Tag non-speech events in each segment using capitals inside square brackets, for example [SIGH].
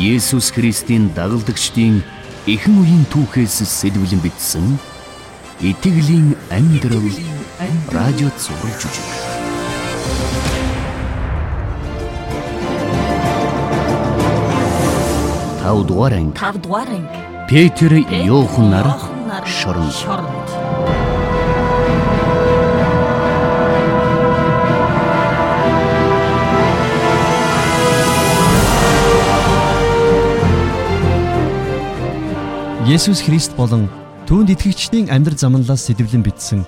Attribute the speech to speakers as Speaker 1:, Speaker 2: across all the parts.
Speaker 1: Есүс Христийн дагалдагчдын эхэн үеийн түүхээс сэлбэлэн бичсэн Итгэлийн амьдрал радио цаураар жүжиг. Тав дугаар анги.
Speaker 2: Тав дугаар анги.
Speaker 1: Петр Йохан нар шорон.
Speaker 3: Есүс Христ болон түүнд итгэгчдийн амьдрал замналаас сэтвлэн бичсэн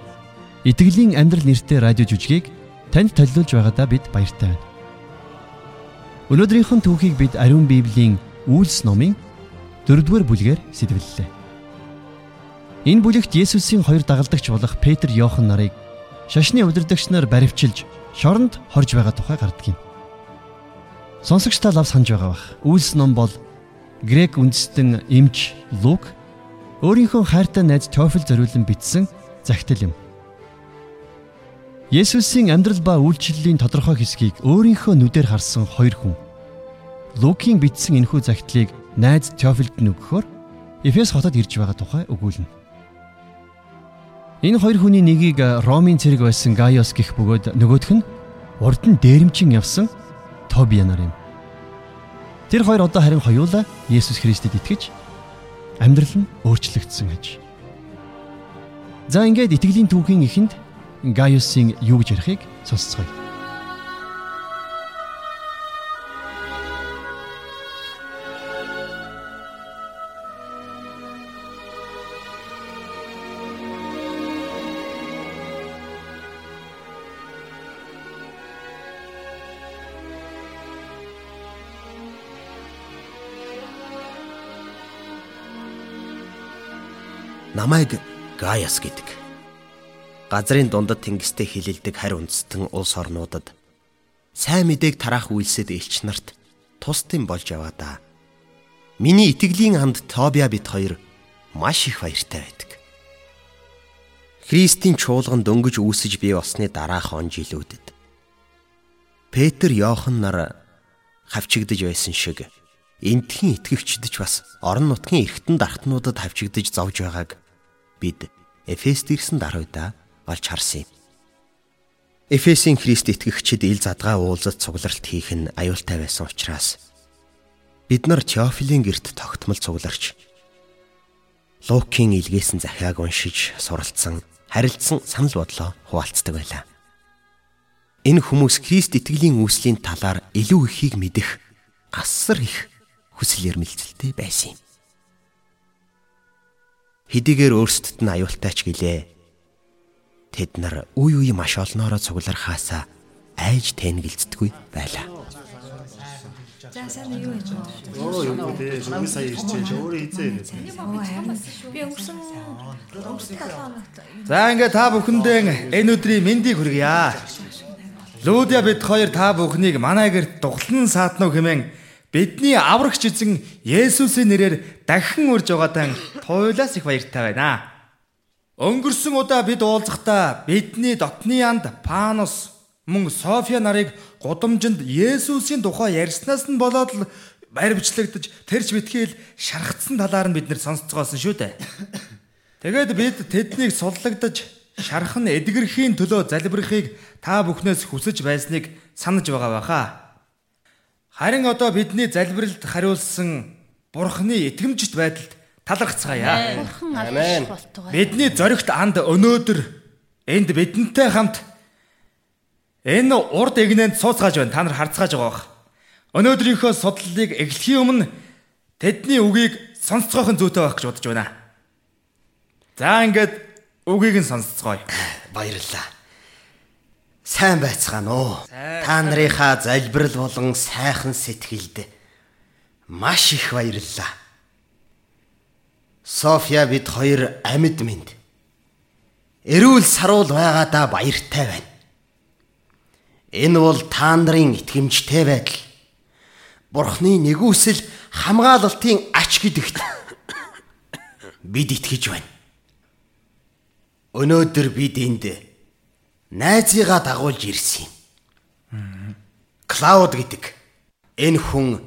Speaker 3: Итгэлийн амьдрал нэртэй радио жүжигийг танд төлөвлөж байгаадаа бид баяртай байна. Өнөөдрийнхэн түүхийг бид Ариун Библийн Үйлс номын 4-р бүлгээр сэтвэллээ. Энэ бүлэгт Есүсийн хоёр дагалдагч болох Петр, Йохан нарыг шашны удирдагч нар баривчилж шоронд хорж байгаа тухай гардаг юм. Сонсогч та лав санаж байгаа бах. Үйлс ном бол грек үндэстэн эмч Лук өөрийнхөө хайртай найз Теофил зориулан бичсэн захидал юм. Есүсийн амьдрал ба үйлчлэлийн тодорхой хэсгийг өөрийнхөө нүдээр харсан хоёр хүн. Лукийн бичсэн энэхүү захидлыг найз Теофилд нь өгөхөөр Эфес хотод ирж байгаа тухай өгүүлнэ. Энэ хоёр хүний нэгийг Ромын цэрэг байсан Гaios гэх бөгөөд нөгөөх нь урд нь дээрэмчин явсан Тобиа нар юм. Тэр хоёр одоо харин хоёулаа Есүс Христэд итгэж амьдрал нь өөрчлөгдсөн гэж. За ингээд итгэлийн түүхийн эхэнд Гaius-ийн юу гэж ярихыг сонсцгоё.
Speaker 4: Намайг Гаяс гэдэг. Газрын дундад тэнгистэй хилэлдэг харь үндэстэн улс орнуудад сайн мэдээг тараах үйлсэд элч нарт тусдын болж яваа да. Миний итгэлийн анд Тобиа бит хоёр маш их баяртай байдаг. Христийн чуулган дөнгөж үүсэж бий болсны дараах он жилүүдэд Петр, Йохан нар хавчигдж байсан шиг энтхийн итгэгчдж бас орон нутгийн эргэтэн дархтнуудад хавчигдж зовж байгааг бид Эфест ирсэн даруйда олж харсан юм. Эфесийн Христ итгэгчид ил задгаа уулзалт цугларалт хийх нь аюултай байсан учраас бид нар Теофилийн герт тогтмол цугларч Лукийн илгээсэн захиаг уншиж суралцсан, харилцсан санал бодлоо хуваалцдаг байлаа. Энэ хүмүүс Христ итгэлийн үүслийн талаар илүү ихийг мэдэх асар их хүсэл эрмэлзэлтэй байсан юм хэдийгээр өөрсдөд нь аюултай ч гэлээ. Тэд нар үе үе маш олноороо цуглархаасаа айж тэнгэлцдэггүй байлаа.
Speaker 2: За сайн юу юм бэ?
Speaker 5: Оо юу гэдэг шүү сая ирчихээ өөрөө хизээ ирээд.
Speaker 2: Би өнгөрсөн өнгөрсөн 7 хоногт
Speaker 6: За ингээ та бүхэндээ энэ өдрийн мэндийг хүргье. Лүүдя бид хоёр та бүхнийг манай гэрт дуглан саатнуу хэмээн Бидний аврагч эзэн Есүсийн нэрээр дахин урьж байгаатай туйлаас их баяртай байна. Өнгөрсөн удаа бид уулзахдаа бидний дотны анд Панос мөн София нарыг гудамжинд Есүсийн тухай ярьснаас нь болоод л барь бичлэгдэж тэрч битгийл шархацсан талаар нь бид нэр сонсцгоосон шүү дээ. Тэгээд бид тэднийг судлагдаж шархан эдгэрхийн төлөө залбирахыг та бүхнээс хүсэж байсныг санаж байгаа баха. Харин одоо бидний залбиралд хариулсан Бурхны итгэмжит байдалд талархацгаая.
Speaker 2: бурхан аль болтугай.
Speaker 6: Бидний зоригт анд өнөөдөр энд бидэнтэй хамт энэ урд эгнэнд сууцгааж байна. Та нар харцгааж байгаа бах. Өнөөдрийнхөө судлалыг эхлэхийн өмнө тэдний үгийг сонсцгойхон зүйтэй байх гэж бодож байна. За ингээд үгийг нь сонсцгоё.
Speaker 4: Баярлалаа. Сайн байцгаана уу? Та нарынхаа залбирал болон сайхан сэтгэлд маш их баярлалаа. София бид хоёр амьд минь. Эрүүл саруул байгаадаа баяртай байна. Энэ бол та нарын итгэмжтэй байдал. Бурхны нэгүсэл хамгаалалтын ач гэдэгт [COUGHS] бид итгэж байна. Өнөөдөр бид энд найзыгаа дагуулж ирсэн юм. Клауд гэдэг энэ хүн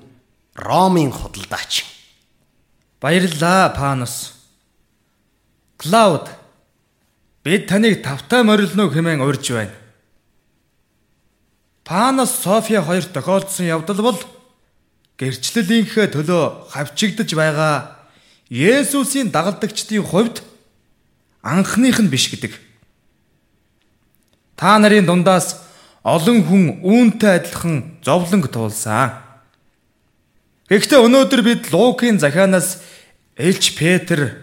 Speaker 4: Ромын худалдаач.
Speaker 6: Баярлалаа, Панос. Клауд. Бид таныг тавтай морилно хэмээн урьж байна. Панос София хоёрт тохиолдсон явдал бол гэрчлэлийнхээ төлөө хавчигдж байгаа Есүсийн дагалдагчдын хувьд анхных нь биш гэдэг. Та нарын дундаас олон хүн үүнтэй адилхан зовлонг туулсан. Гэхдээ өнөөдөр бид Лукийн захианаас Элч Петр,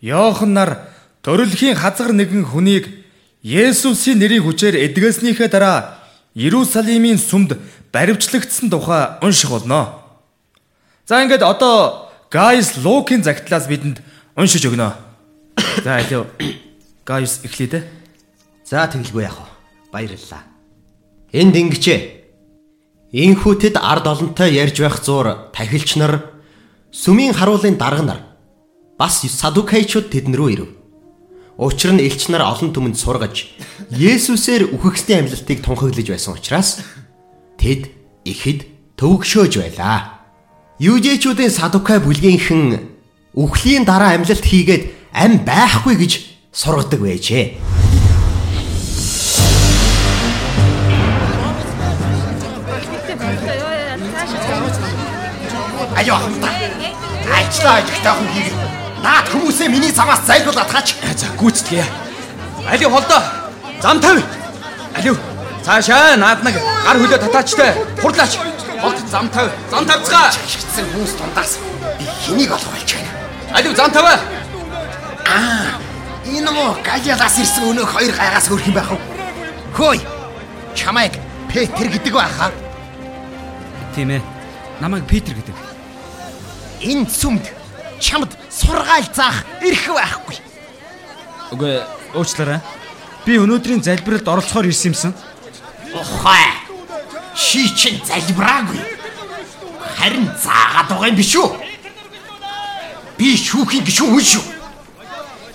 Speaker 6: Йохан нар төрөлхийн хазар нэгэн хүнийг Есүсийн нэрийн хүчээр эдгэснийхээ дараа Иерусалимийн сүмд баривчлагдсан тухай унших болно. За ингээд одоо Гайс Лукийн загтлаас бидэнд уншиж өгнө. [COUGHS] За алив. Гайс эхлэе дээ.
Speaker 4: За тэгэлгүй яах вэ? Баярлалаа. Энд ингэчээ. Инхүүтэд ард олонтой ярьж байх зур тахилч нар сүмийн харуулын дарга нар бас садукайчуд тэдн рүү ирэв. Учир нь элч нар олон түмэнд сургаж Есүсээр үхэгсдийн амьлалтыг тунхаглаж байсан учраас тэд ихэд төвөгшөөж байлаа. Южээчүүдийн садукай бүлгийнхэн үхлийн дараа амьлалт хийгээд ам байхгүй гэж сургадаг байжээ. Аяа хамтаа. Ажлаа ажилтаа хүн хийгээд наад хүмүүсээ миний замаас зайлуулаад хаач.
Speaker 6: За гүйцэтгье. Алив холдоо. Зам тавь. Алив. Цаашаа наад нэг гар хөлөө татаачтай. Хурлаач. Холд зам тавь. Зам тавьцгаа.
Speaker 4: Шигцэн хүмүүс дундаас би хэнийг олох болж байна.
Speaker 6: Алив зам тавь.
Speaker 4: Аа. Энэ мó галиалаас ирсэн өнөөх хоёр гайгаас хөрх юм байх уу? Хөөе. Чамайг Петр гэдэг байхаа.
Speaker 3: Тийм ээ. Намайг Питер гэдэг.
Speaker 4: Энэ сүмд чамд сургаал заах эрх байхгүй.
Speaker 3: Үгүй уучлаарай. Би өнөөдрийн залбиралд оролцохоор ирсэн юмсан.
Speaker 4: Ухаа. Ши чин залбираагүй. Харин заагаад байгаа юм биш үү? Би шүүхийн гişүн хүн шүү.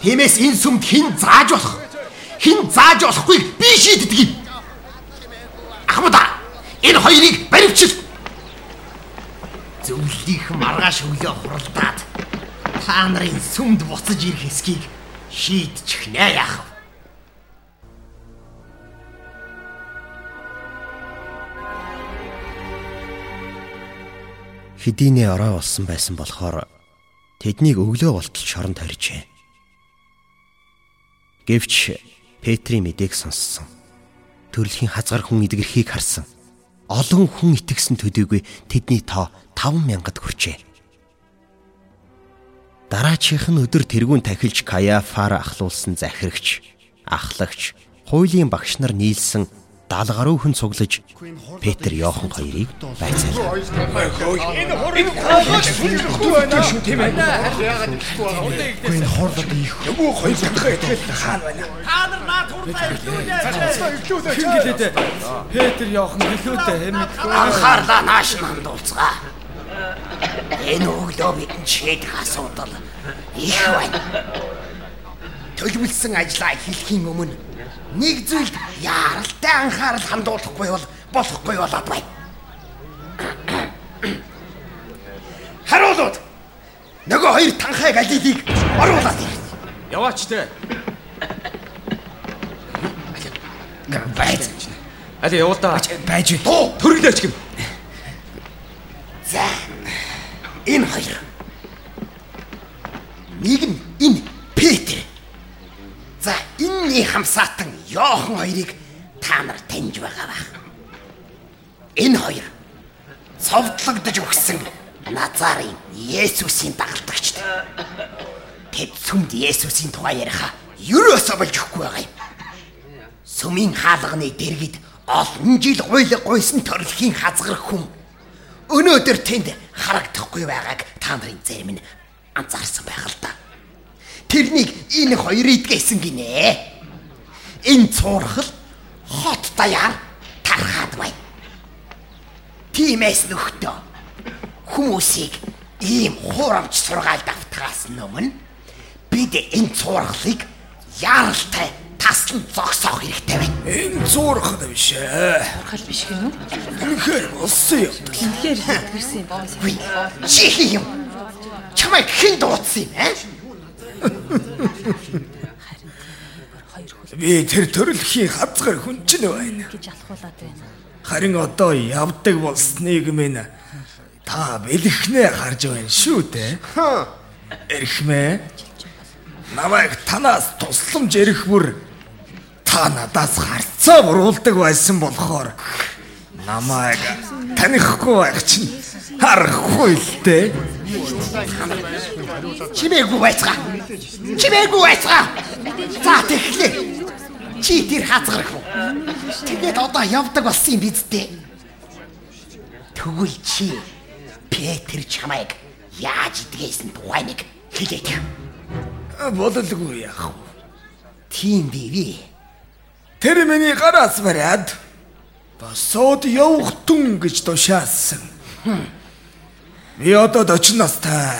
Speaker 4: Тиймээс энэ сүмд хэн зааж болох? Хэн зааж болохгүй би шийддэг юм. Ахмада энэ хоёрыг баривчил. Зөвлөлийнх маргааш өглөө хуралдаад та нарын сүмд буцаж ирэх эсхийг шийдчих нэ яах вэ? Хэдийнэ орой болсон байсан болохоор тэднийг өглөө болтол шоронд хорижээ. Гэвч Петрийн мэдээг сонссон. Төрөлхийн хазгар хүн идгэрхийг харсан. Олон хүн итгэсэн төдийгүй тэдний тоо 5000-д хүрчээ. Дараачих нь өдөр тэргүүн тахилж Каяфаар ахлуулсан захирагч, ахлагч, хуулийн багш нар нийлсэн 70 гаруй хүн цуглаж Петр Йохан хоёрыг байцаалаа.
Speaker 6: Энэ хорлоод их. Нөгөө хоёр дахиад итгэл хаана байна? Та нар наад хурлаа ирлээ. Петр Йохан хэлөөдөө хэмэдгүй.
Speaker 4: Анхаарлаа нааш нь хандуулцгаа. Энэ өглөө бидний шийдэх асуудал их байна. Төлөвлөсөн ажлаа эхлэхийн өмнө нэг зүйлд яаралтай анхаарал хандуулахгүй бол болохгүй болоод байна. [COUGHS] Харуулууд нөгөө хоёр танхай галилийг оруулаад ир.
Speaker 6: Яваач те.
Speaker 4: Байц.
Speaker 6: Али явуулдаа.
Speaker 4: Байж дуу.
Speaker 6: Төрөлөөч гэм.
Speaker 4: За. Энэ хоёр. Нэг нь энэ Петр. За энэний хамсаатан Йохан хоёрыг та нар таньж байгаа ба. Энэ хоёр цовдлогдож өгсөн Назарын Есүсийн дагалдагчд. Тэд сүмд Есүсийн тухай яриха ерөөсөө болж өгөхгүй байгаа юм. Сүмийн хаалганы дэргэд олон жил гуйлга гуйсан төрөлхийн хазгар хүн өнөөдөр тэнд харагдахгүй байгааг та нарын зарим нь анзаарсан байх л да. Тэрнийг энэ хоёр идгээсэн гинэ. Энэ цуурхал хот даяар тархаад байна. Тимээс нөхдөө хүмүүсийг ийм хуурамч сургаалд автахаас өмнө бид энэ цуурхлыг яаралтай таслан зогсоох хэрэгтэй байна.
Speaker 6: Энэ зуурах нь биш ээ.
Speaker 2: Хал биш гэнэ үү?
Speaker 6: Үнэхээр болсон юм.
Speaker 2: Үнэхээр итгэрсэн юм боо.
Speaker 4: Үгүй чи хий юм. Чамайг хэн дуудсан юм аа?
Speaker 6: Би тэр төрөлхийн хазгар хүн ч нэ байна.
Speaker 2: гэж алхуулад байна.
Speaker 6: Харин одоо явдаг болсныг минь та бэлэхнээ харж байна шүү дээ. Эрхмээ. Намайг танаас тусламж ирэх бүр та надаас харцаа буруулдаг байсан болохоор намайг танихгүй байх чинь харахгүй л дээ.
Speaker 4: Чимээгүй байцгаа. Чимээгүй байцгаа. За тэгэхээр чи тэр хазгарах уу? Тэгээд одоо явдаг болсон юм биз дээ. Тэгвэл чи Петр чамайг яаж идгээсэн тухай нэг хэлээд.
Speaker 6: Бололгүй яах вэ?
Speaker 4: Тийм бивэ.
Speaker 6: Тэр миний гараас бариад босоод явах түн гэж тушаасан. Би одоо 40 настай.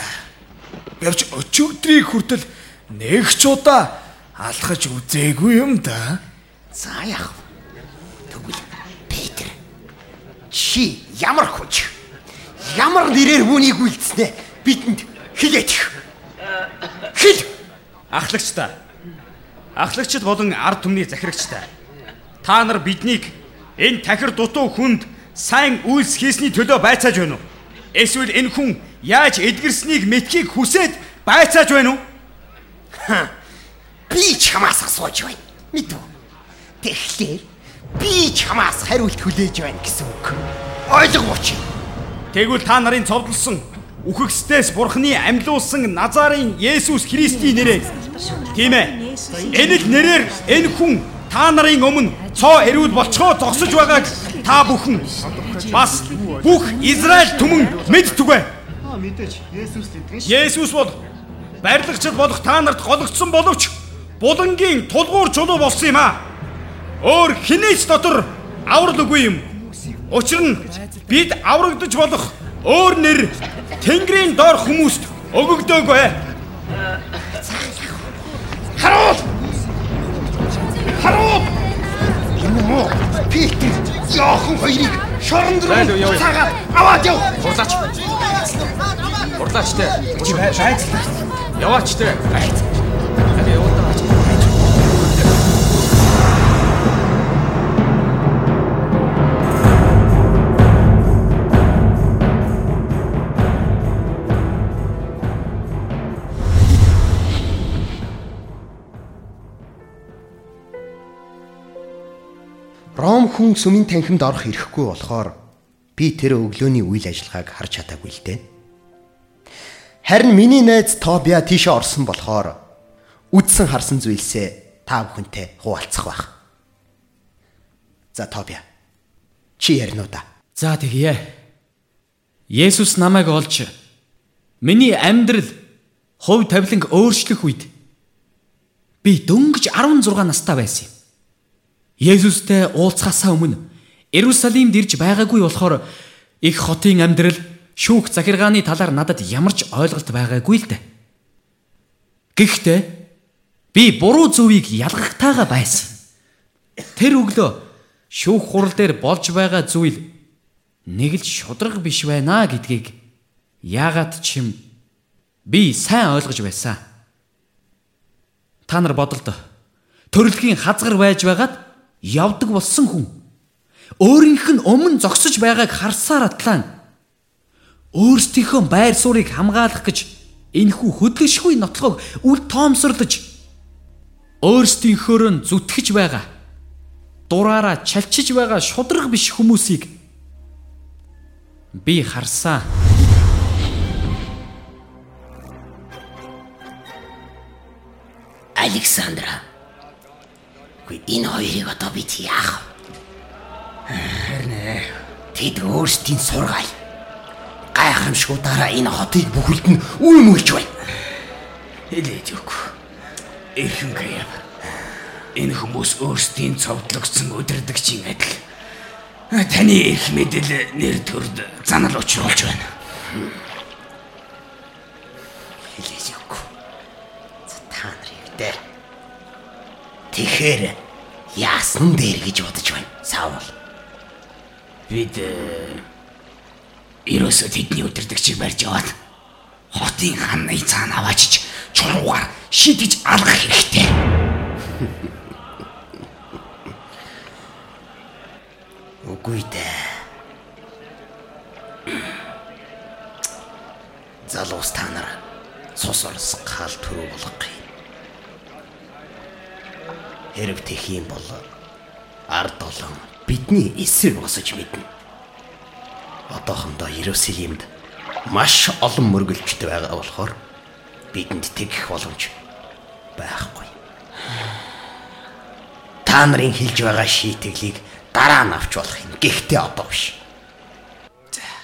Speaker 6: Гэвч өчигдрийг хүртэл нэг ч удаа алхаж үзээгүй юм да.
Speaker 4: За яах вэ? Тэгвэл Петр чи ямар хүч? Ямар нэрээр үүнийг үйлдснэ? Бидэнд хэлээч. Хэл.
Speaker 7: Ахлагчтай. Ахлагчд болон ард түмний захирагчтай. Та нар биднийг энэ тахир дутуу хүнд сайн үйлс хийсний төлөө байцааж байна уу? Эсвэл энэ хүн яаж эдгэрснийг мэдхийг хүсээд байцааж байна уу?
Speaker 4: Би чамаас асууж байна. Мэдв. Тэгэхээр би чамаас хариулт хүлээж байна гэсэн үг. Ойлгооч.
Speaker 7: Тэгвэл та нарын цовдлсон үхэгсдээс бурхны амьлуулсан Назарын Есүс Христийн нэрээр тийм ээ. Энэ л нэрээр энэ хүн та нарын өмнө цоо эрүүл болцгоо зогсож байгааг та бүхэн бас бүх Израиль түмэн мэдтүгэй.
Speaker 5: Аа мэдээч Есүс гэдгэн ш.
Speaker 7: Есүс бол барилгачд болох та нарт гологдсон боловч булангийн тулгуур чулуу болсон юм аа. Өөр хинээч дотор аврал үгүй юм. Учир нь бид аврагдаж болох өөр нэр Тэнгэрийн доор хүмүүст өгөгдөөгүй.
Speaker 4: Харуул. Харуул. Муу Петр Йохан хоёрыг шоронд руу цагаад аваад яв.
Speaker 7: Хурлаач. Хурлаач те. Яваач те. Хари
Speaker 4: Ром хүн сүмийн танхимд орох эрхгүй болохоор би тэр өглөөний үйл ажиллагааг харж чадаагүй л дээ. Харин миний найз Тобиа тийшээ орсон болохоор үдсэн харсан зүйлсээ та бүхэнтэй хуваалцах байх. За Тобиа. Чи ярина уу да?
Speaker 8: За тэгье. Есүс намайг олж миний амьдрал хувь тавиланг өөрчлөх үед би дөнгөж 16 настай байсан юм. Есүстэй уулзахаасаа өмнө Иерусалимд ирж байгаагүй болохоор их хотын амьдрал шүүх захиргааны талаар надад ямар ч ойлголт байгаагүй л дээ. Гэхдээ би буруу зөвийг ялгахтайгаа байсан. Тэр өглөө шүүх хурал дээр болж байгаа зүйл нэг л шудраг биш байна гэдгийг яагаад ч юм би сайн ойлгож байсан. Та нар бодолдоо төрөлхийн хазгар байж байгаад явдаг болсон хүн. Өөрийнх нь өмнө зогсож байгааг харсаар атлаа. Өөрсдийнхөө байр суурийг хамгаалах гэж энэхүү хөдлөшгүй нотлохог үл тоомсорлож өөрсдийнхөөр нь зүтгэж байгаа дураараа чалчиж байгаа шудраг биш хүмүүсийг би харсаа.
Speaker 4: Александра. Гүй энэ хоёрыг одоо бид яах вэ? Харин тэд өөрсдийн сургаал гайхамшгуудаараа энэ хотыг бүхэлд нь үүмүүлж байна.
Speaker 9: Хэлээд үгүй. Эрхэн гаяв. Энэ хүмүүс өөрсдийн цовдлогдсон өдөрдөгчийн адил таны эрх мэдэл нэр төрд занал учруулж байна.
Speaker 4: Хэлээд үгүй. За та нарыг дээ. Тэгэхээр яасан дээр гэж бодож байна. Саул.
Speaker 9: Бид э, ерөөсөө тэдний өдөрдөгчийг барьж яваад хотын ханы цаана аваачиж чулуугаар шидэж алгах хэрэгтэй. [LAUGHS]
Speaker 4: Үгүй дээ. [CLEARS THROAT] Залуус та нар цус орс гал төрөө болгох Хэрэг тэх юм бол ард олон бидний эсрэг босож мэднэ. Одоохондоо Иерусалимд маш олон мөргөлчд байгаа болохоор бидэнд тэгэх боломж байхгүй. Та нарын хэлж байгаа шийтгэлийг дараа нь авч болох юм. Гэхдээ одоо биш.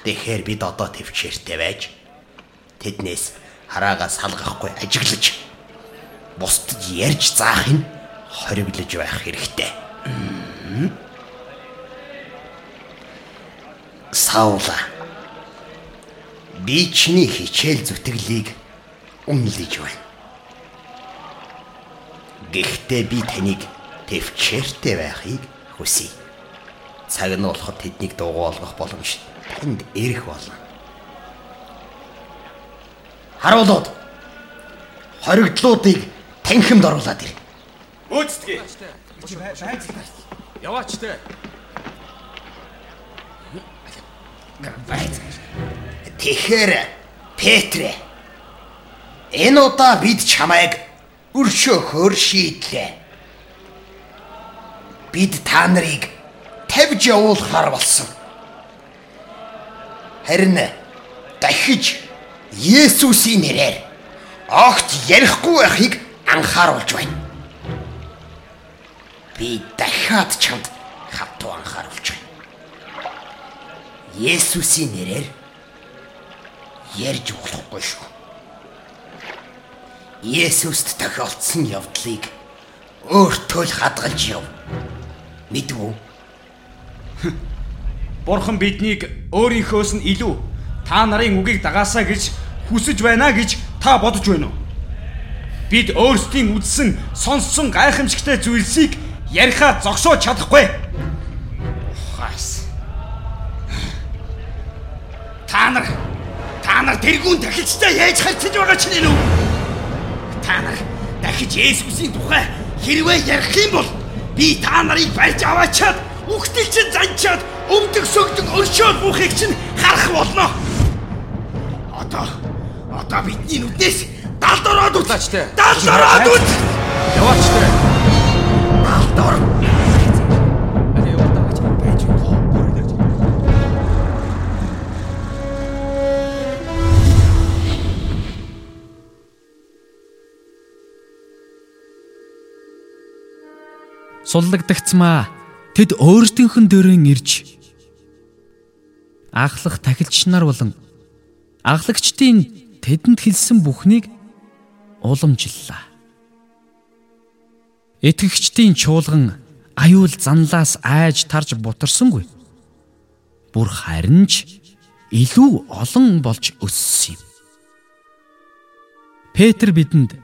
Speaker 4: Тэгэхээр бид одоо төвчээртэй байж тэднээс хараагаа салгахгүй ажиглаж бусдад ярьж заахын хориглож байх хэрэгтэй. Саула би чиний хичээл зүтгэлийг үнэлж байна. Гэхдээ би таныг төвчээртэй байхыг хүсье. Цаг нь болоход тэднийг дуугуулгах боломж танд ирэх болно. Харуулууд хоригдлуудыг танхимд оруулаад ир.
Speaker 7: Өөцдгий.
Speaker 8: Яваач те.
Speaker 4: Тэгэхээр Петрэ энэ удаа бид чамайг өршөөхөөр шийдлээ. Бид та нарыг тавьж явуулахар болсон. Харин дахиж Есүсийн нэрээр огт ярихгүй байхыг анхааруулж байна. Би дахиад чамд хатуу анхааруулж байна. Есүсийн нэрээр ярьж болохгүй шүү. Есүст тохиолдсон явдлыг өөртөө л хадгалж яв. Мэдвүү?
Speaker 7: Бурхан биднийг өөрийнхөөс нь илүү та нарын үгийг дагаасаа гэж хүсэж байна гэж та бодож байна уу? Бид өөрсдийн үзсэн, сонссон гайхамшигтай зүйлсийг ярихаа зогсоож чадахгүй.
Speaker 9: Хаас. Та нар та нар тэргүүн тахилчтай яаж харьцаж байгаа ч нэ нү? Та нар дахиж Есүсийн тухай хэрвээ ярих юм бол би та нарыг барьж аваачаад үхтэлчин занчаад өмдөг сөгдөг өршөөл бүхийг чинь харах болно. Одоо одоо бидний нүднээс далд ороод
Speaker 8: Улаач те.
Speaker 9: Далд ороод үз.
Speaker 8: Яваач те.
Speaker 9: Далд ор.
Speaker 8: Али яваа гэж байж байна. Суллагдагцмаа тэд өөрсдийнх нь дөрөн ирж ахлах тахилч нар болон ахлагчдын тэдэнд хэлсэн бүхнийг уламжиллаа. Итгэгчдийн чуулган аюул занлаас айж тарж бутарсангүй. Бүр харин ч илүү олон болж өссөн юм. Петр бидэнд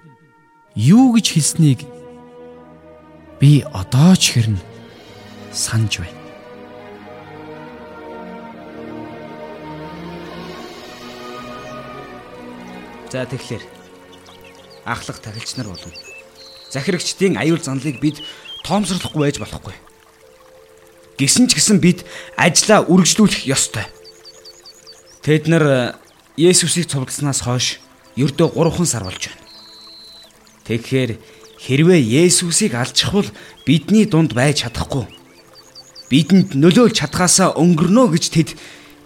Speaker 8: юу гэж хэлснийг би одоо ч хэрнэ санаж байна.
Speaker 7: За тэгэхээр ахлах тахилч нар болон захирагчдын аюул занлыг бид тоомсорлохгүй байж болохгүй. Гисэн ч гэсэн бид ажлаа үргэлжлүүлэх ёстой. Тэд нар Есүсийг цугласнаас хойш ердөө 3 сар болж байна. Тэгэхээр хэрвээ Есүсийг алжихвал бидний дунд байж чадахгүй. Бидэнд нөлөөлж чадхаасаа өнгөрнө гэж тэд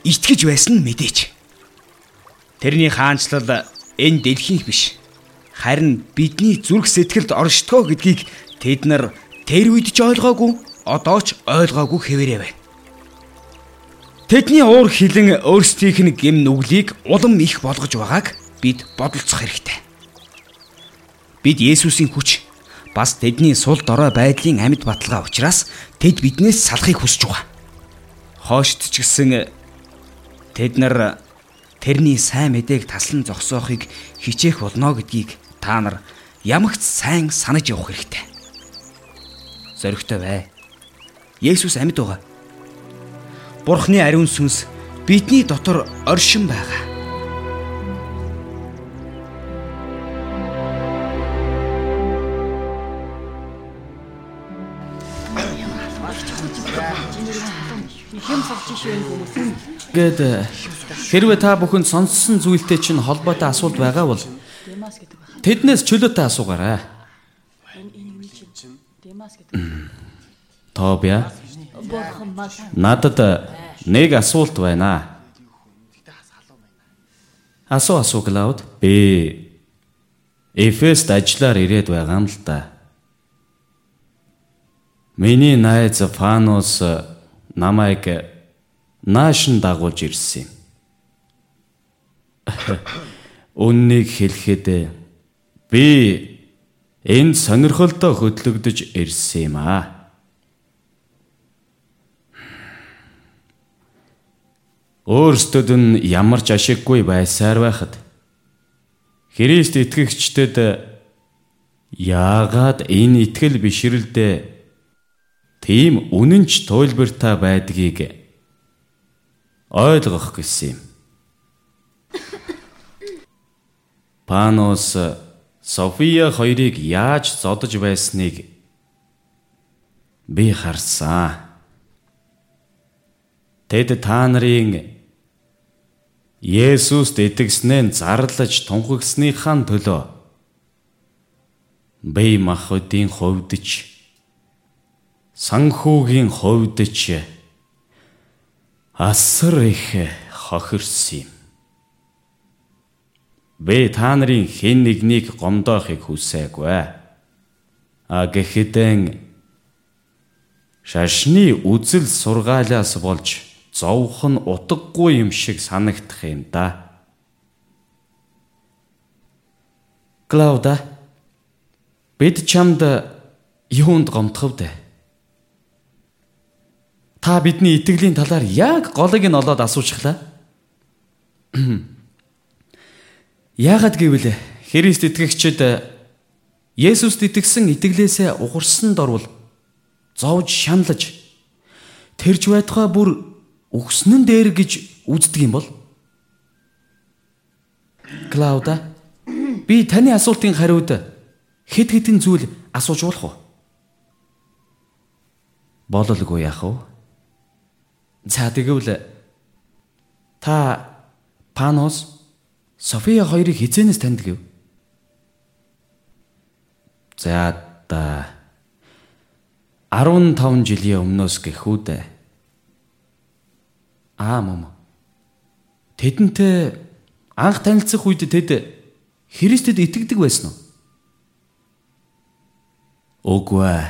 Speaker 7: итгэж байсан нь мэдээч. Тэрний хаанчлал энэ дэлхийнх биш. Харин бидний зүрх сэтгэлд оршдгоо гэдгийг тэд нар тэр үед ч ойлгоогүй, одоо ч ойлгоогүй хэвээрээ байна. Тэдний уур хилэн өөрсдийнх нь гим нүглийг улам их болгож байгааг бид бодолцох хэрэгтэй. Бид Есүсийн хүч бас тэдний сул дорой байдлын амьд баталгаа учраас тэд биднээс салахыг хүсэж байгаа. Хоошд ч гэсэн тэд нар тэрний сайн мэдээг таслан зогсоохыг хичээх болно гэдгийг та нар ямагт сайн санаж явах хэрэгтэй.
Speaker 9: зоригтой бай. Есүс амьд байгаа. Бурхны ариун сүнс бидний дотор оршин байгаа.
Speaker 8: Гэт хэрвээ та бүхэнд сонссон зүйлтэй чинь холбоотой асуулт байгаа бол тэднээс чөлөөтэй асуугаарай. Тобя. Надад нэг асуулт байна. Асуу асуу Клауд. Би Эфест ажиллаар ирээд байгаа юм л да. Миний найз Фанус намайг наашин дагуулж ирсэн юм. [LAUGHS] Үннийг хэлэхэд би энд сонирхолтой хөдлөгдөж ирсэн юм аа. Өөрсдөд нь ямар ч ашиггүй байсаар байхад Христ итгэгчдэд яагаад энэ итгэл бишрэлдээ тийм үнэнч туйлбартай байдгийг ойлгох гэсэн юм. Панос София хоёрыг яаж зодож байсныг би харсан. Тэд та нарын Есүст итгэснээ зарлаж тунхагсныхаа төлөө бие махбодын хувьдч санхүүгийн хувьдч асар их хохирсон юм. Би та нарын хэн нэгнийг гомдоохыг хүсээгүй. А гэхэдэн шашны үзэл сургаалаас болж зовх нь утгагүй юм шиг санагдах юм да. Клауда бид чамд юунд гомдох вэ? Та бидний итгэлийн талаар яг голыг нь олоод асуучихлаа. Яагад гэвэл Христ итгэгчид Есүст итгэсэн итгэлээсээ угарсан дорвол зовж шаналж тэрч байтугай бүр өгснөн дээр гэж үздэг юм бол Клауда би таны асуултын хариуд хэд хэдэн зүйл асууж болох уу? Бололгүй яах вэ? За тэгвэл та Панос София хоёрыг хизэнээс таньдаг юу? За да 15 жилийн өмнөөс гэхүүд Аа мөн. Тэдэнтэй анх танилцах үед тэд Христэд итгэдэг байсан уу? Үгүй ээ.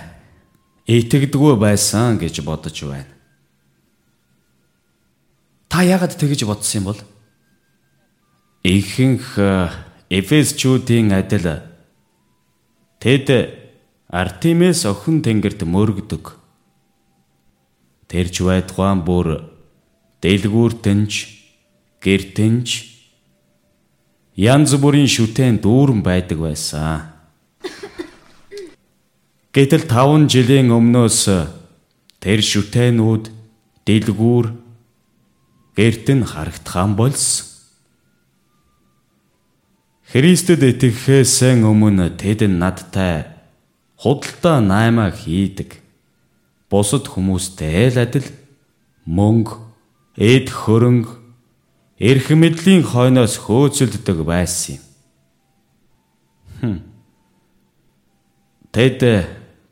Speaker 8: Итгэдэггүй байсан гэж бодож байна. Та яагаад тэгэж бодсон юм бол? Ихэнх Эфесчүүдийн адил тэд Артемис охин тэнгэрт мөргдөг. Тэрч байдгаан бүр дэлгүүртэнч гэртэнч янз бүрийн шүтэн дүүрэн байдаг байсан. Гэтэл 5 жилийн өмнөөс тэр шүтэнүүд дэлгүүр гэрт нь харагдхан болсон. Христэд итгэхээс өмнө тэд надтай худалдаа наймаа хийдэг. Бусад хүмүүстэй л адил мөнгө эд хөрөнгө эрх мэдлийн хойноос хөөцөлддөг байсан юм. Тэд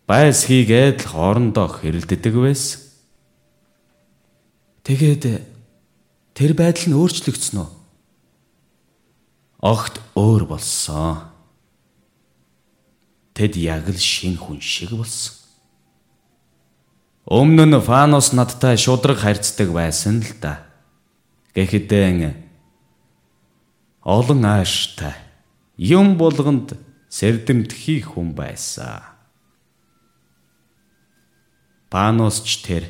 Speaker 8: байс хийгээд л хоорондоо хэрэлддэг байсан. Тэгээд тэр байдал нь өөрчлөгдсөн үү? Огт өөр болсон. Тэд яг л шин хүн шиг болсон. Өмнө нь Фанос надтай шудраг харьцдаг байсан л да. Гэхдээ олон ааштай юм болгонд сэрдэмтгий хүн байсан. Панос ч тэр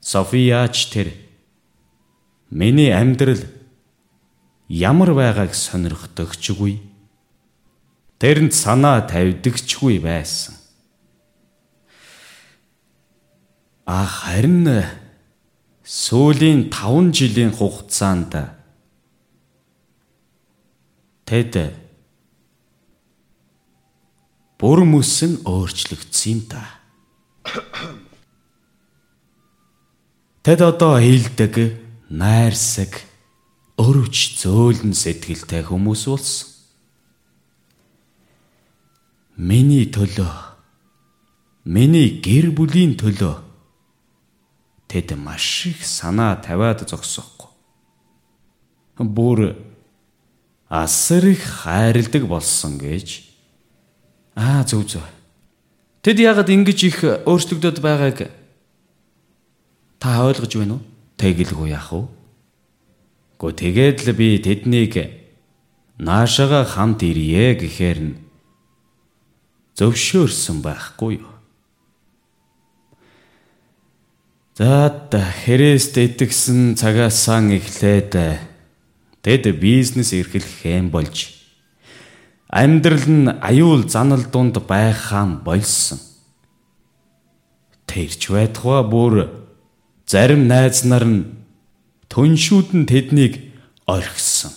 Speaker 8: Софияч тэр миний амьдрал ямар байгааг сонирхдогчгүй тэрэнд санаа тавьдагчгүй байсан. А харин сүүлийн 5 жилийн хугацаанд тэд бүр мөсөн өөрчлөгдсөн юм та. [COUGHS] Тэд одоо хилдэг, найрсаг, өрөвч зөөлөн сэтгэлтэй хүмүүс болсон. Миний төлөө миний гэр бүлийн төлөө тэд маш их санаа тавиад зогсохгүй. Бүр асар их хайрладаг болсон гэж аа зөв зөв. Тэд яагаад ингэж их өөрчлөгдөд байгааг та ойлгож байна уу? Тэгэлгүй яах вэ? Гү тэгээд л би тэднийг наашаага хамт ирье гэхээр нь зөвшөөрсөн байхгүй юу? За Христ итгэсэн цагаасан эхлээд тэд бизнес эрхлэхэн болж амьдрал нь аюул занал дунд байхаан болсон. Тэрч байтугай бүр зарим найз нар нь түншүүд нь тэднийг орхисон.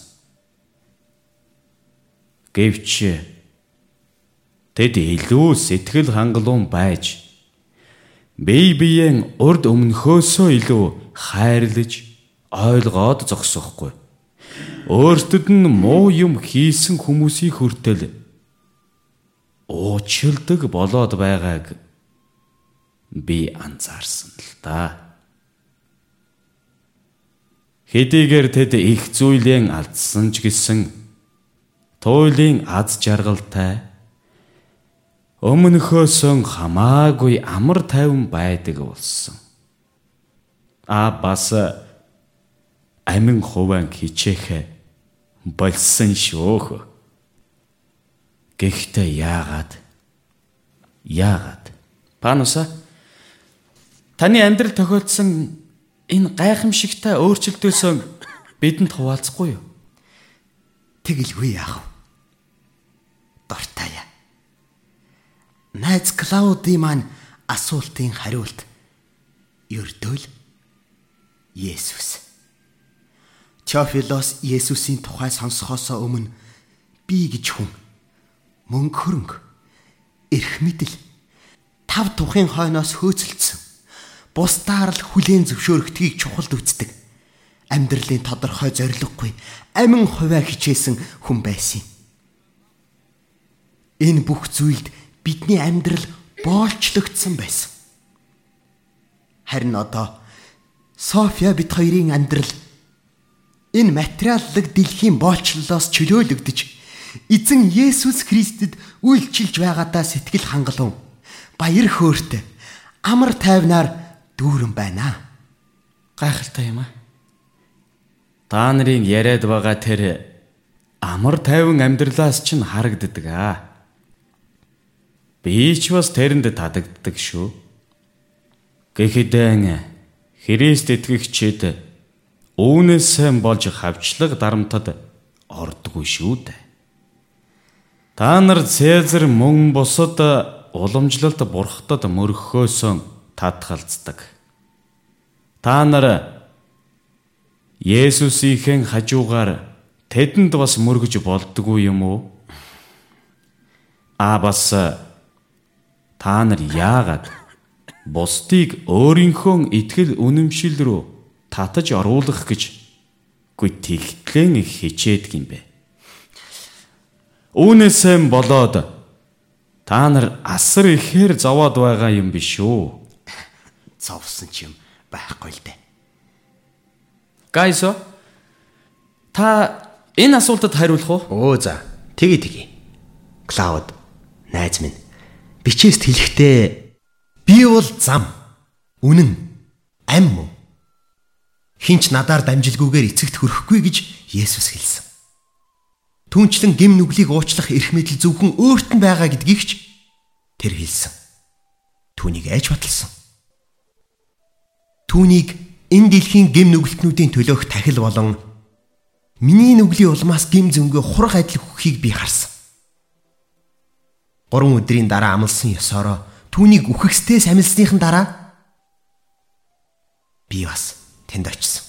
Speaker 8: Гэвч Тэд илүү сэтгэл хангалуун байж бие биеэн урд өмнөхөөсөө илүү хайрлаж ойлгоод зогсохгүй. Өөртөд нь муу юм хийсэн хүмүүсийг хүртэл уучилдаг болоод байгааг би анзаарсан л да. Хэдийгээр тэд их зүйлэн алдсан ч гэсэн туйлын аз жаргалтай өмнөхөөсөн хамаагүй амар тайван байдаг болсон. А бас амин хуван хичээх болсон шөөх. Гэхдээ яагаад? Яагаад? Пануса таны амьдрал тохиолдсон энэ гайхамшигтай өөрчлөлтөөс бидэнд хуваалцахгүй юу?
Speaker 4: Тэгэлгүй яах вэ? Дортай яа найз Клауди маань асуултын хариулт ердөө л Есүс. Теофилос Есүсийн тухай сонсохоос өмнө би гэж хүн мөнгө хөрөнгө эрх мэдэл тав тухын хойноос хөөцөлдсөн бусдаар л хүлээн зөвшөөрөгдгийг чухалд үздэг амьдралын тодорхой зориггүй амин хувиа хичээсэн хүн байсан. Энэ бүх зүйлд бидний амьдрал боолчлогдсон байсан. Харин одоо София бит хоёрын амьдрал энэ материаллык дэлхийн боолчлолоос чөлөөлөгдөж эзэн Есүс Христэд үйлчилж байгаадаа сэтгэл хангалуун баяр хөөртэй амар тайвнаар дүүрэн байна.
Speaker 8: Гайхалтай юм аа. Та нарын яриад байгаа тэр амар тайван амьдралаас ч харагддаг аа. Би ч бас тэрэнд татагддаг шүү. Гэхдээ Христ итгэгчид үүнээс сайн болж хавчлаг дарамтад ордгүй шүү дээ. Та нар Цэзар мөн бусад уламжлалт бурхтад мөрөхөөс татгалздаг. Та нар Есүсийн хажуугаар тэдэнд бас мөргөж болдгүй юм уу? А бас Та нар яагаад бусдыг өөрийнхөө итгэл үнэмшил рүү татаж оруулах гэж гүй тэгтлэн их хичээдэг юм бэ? Үүнээсээ болоод та нар асар ихээр зовоод байгаа юм биш үү?
Speaker 4: Зовсон ч юм байхгүй л дээ.
Speaker 8: Гайсо та энэ асуултад хариулах уу?
Speaker 4: Өө за. Тгий тгий. Клауд найз минь бичээст хэлэхдээ би бол зам үнэн ам мөн хинч надаар дамжилгүйгээр эцэгт хүрэхгүй гэж Есүс хэлсэн. Түүнчлэн гим нүглийг уучлах эрх мэдэл зөвхөн өөрт нь байгаа гэдгийг ч тэр хэлсэн. Түүнийг айж баталсан. Түүнийг энэ дэлхийн гим нүгэлтнүүдийн төлөөх тахил болон миний нүглийн улмаас гим зөнгөө хурах адил хөхийг би харсан. 3 өдрийн дараа амлсан ёсороо түүнийг үхэхстээс амилсныхан дараа би бас тэнд очисон.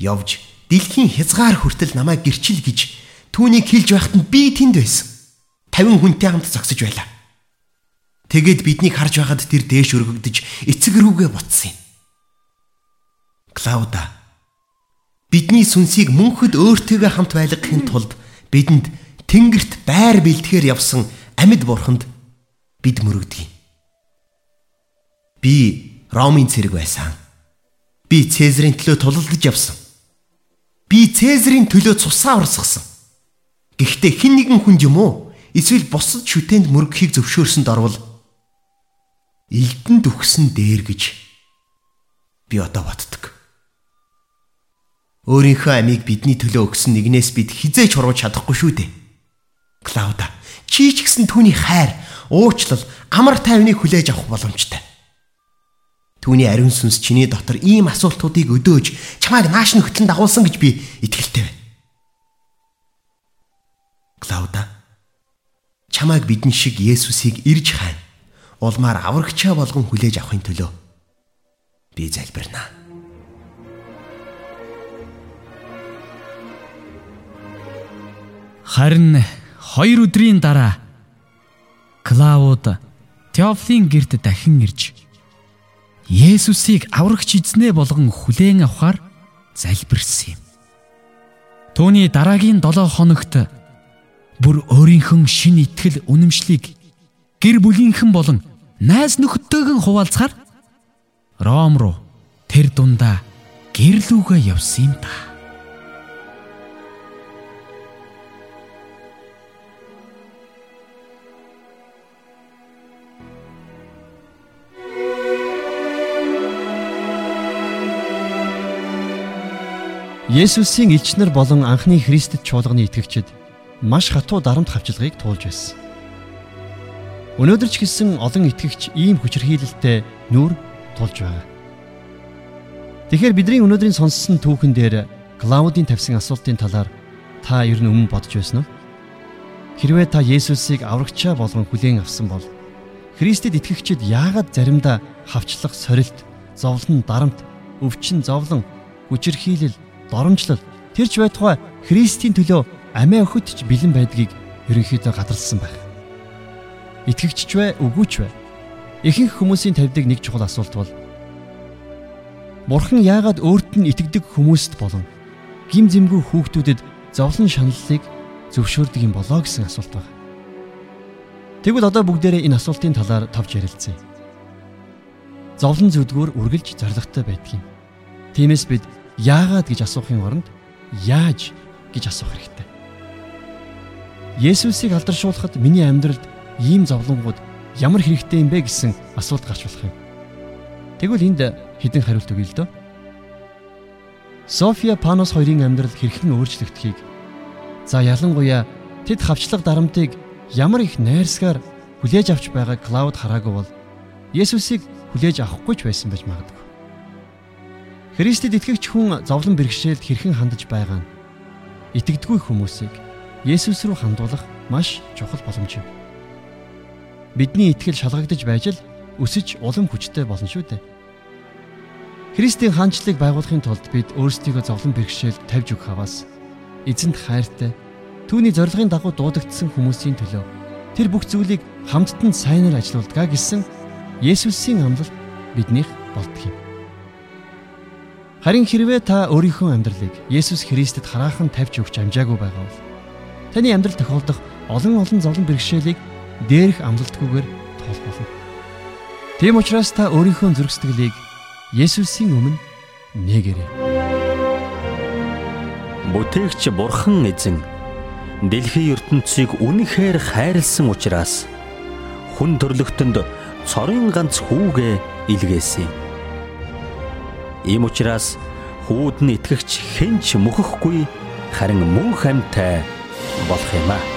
Speaker 4: Явж дэлхийн хязгаар хүртэл намайг гэрчил гэж түүнийг хэлж байхад би тэнд байсан. 50 хүнтэй хамт зогсож байлаа. Тэгэд биднийг харж байхад тэр дээш өргөгдөж эцэг рүүгээ буцсан юм. Клауда бидний сүнсийг мөнхөд өөртөөгөө хамт байлгахын тулд бидэнд тэнгэрт байр бэлтгэхээр явсан амьд бурханд бид мөрөгдөг. Би Ромын цэрэг байсан. Би Цэзарын төлөө тулалдаж явсан. Би Цэзарын төлөө цусаа урсгасан. Гэхдээ хэн нэгэн хүн юм уу? Эсвэл бусад шүтээнд мөрөгхийг зөвшөөрсөнд орвол Элдэнд өгсөн дээр гэж би одоо боддог. Өөрийнхөө амийг бидний төлөө өгсөн нэгнээс бид хизээч хурууж чадахгүй шүү дээ. Клауда, чи ч гэсэн түүний хайр, уучлал, амар тайвныг хүлээж авах боломжтой. Түүний ариун сүнс чиний дотор ийм асуултуудыг өдөөж чамайг нааш хөтлөн дагуулсан гэж би итгэлтэй байна. Клауда, чамайг бидэн шиг Есүсийг ирж хайна улмаар аврагчаа болгон хүлээж авахын төлөө би залбирнаа.
Speaker 8: Харин хоёр өдрийн дараа Клауд Теофлийн герт дахин ирж Есүсийг аврагч эзнээ болгон хүлээн авахар залбирсан юм. Төвний дараагийн 7 хоногт бүр өөрийнхөө шин итгэл үнэмшлийг гэр бүлийнхэн болон найз нөхдөдтэйгэн хуваалцахаар Ром руу тэр дундаа гэрлүүгээ явсан юм да.
Speaker 3: Есүсийн элчнэр болон анхны Христэд чуулганы итгэгчид маш хатуу дарамт хавчлагыг туулж байсан. Өнөөдөр ч гэсэн олон итгэгч ийм хүчирхийлэлтэй нүур тулж байгаа. Тэгэхээр бидний өнөөдрийн сонссон түүхэн дээр Клаудийн тавьсан асуултын талаар та ер нь өмнө бодож байсан уу? Хэрвээ та Есүсийг аврагчаа болгон хүлээн авсан бол Христэд итгэгчид яагаад заримдаа хавчлах сорилт, зовлон, дарамт, өвчин, зовлон, хүчирхийлэл, доромжлол тэр ч байтугай Христийн төлөө амиа өхөтч бэлэн байдгийг ерөнхийдөө гадарсан байх. Итгэгч ч вэ, үгүй ч вэ. Ихэнх хүмүүсийн тавьдаг нэг чухал асуулт бол Бурхан яагаад өөрт нь итгэдэг хүмүүст болон гим зэмгүй хүүхдүүдэд зовлон шаналлыг зөвшөөрдөг юм болоо гэсэн асуулт байна. Тэгвэл одоо бүгдээрээ энэ асуултын талаар товч ярилцъя. Зовлон зүдгүүр үргэлж зоригтой байдаг юм. Тиймээс бид яагаад гэж асуухын оронд яаж гэж асуух хэрэгтэй. Есүсийг алдаршуулахад миний амьдралд ийм зовлонгууд ямар хэрэгтэй юм бэ гэсэн асуулт гарч болох юм. Тэгвэл энд хэдэн хариулт өгье л дөө. София Панос хоёрын амьдрал хэрхэн өөрчлөгдөхийг за ялангуяа тэд хавчлаг дарамтыг ямар их найрсгаар хүлээж авч байгааг Клауд хараагүй бол Есүсийг хүлээж авахгүй ч байсан байж магадгүй. Христэд итгэгч хүн зовлон бэрхшээлд хэрхэн хандаж байгаа нь итгэдэггүй хүмүүсийг Есүс рүү хандуулах маш чухал боломж юм. Бидний итгэл шалгагдаж байж л өсөж улам хүчтэй болно шүү дээ. Христийн хаанчлалыг байгуулахын тулд бид өөрсдийгөө зовлон бэрхшээлд тавьж өгөх хаваас эзэнт хайртай түүний зорилгын дагуу дуудагдсан хүмүүсийн төлөө тэр бүх зүйлийг хамттан сайнаар ажилуулдаг гэсэн Есүсийн амлалт биднийх болдог юм. Харин хэрвээ та өөрийнхөө амьдралыг Есүс Христэд хараахан тавьж өгч амжаагүй байгаа бол таны амьдрал тохиолдох олон олон зовлон бэрхшээлийг дээрх амлалтгүйгээр тоол болно. Тийм учраас та өөрийнхөө зүрх сэтгэлийг Есүсийн өмнө нээгээрэй.
Speaker 10: Бүтээгч Бурхан эзэн дэлхийн ертөнцийг үнэхээр хайрлсан учраас хүн төрлөختөнд цорын ганц хүүгээ илгээсэн. Ийм учраас хүүд нь итгэгч хэнч мөхөхгүй харин мөнх амьтай болох юм аа.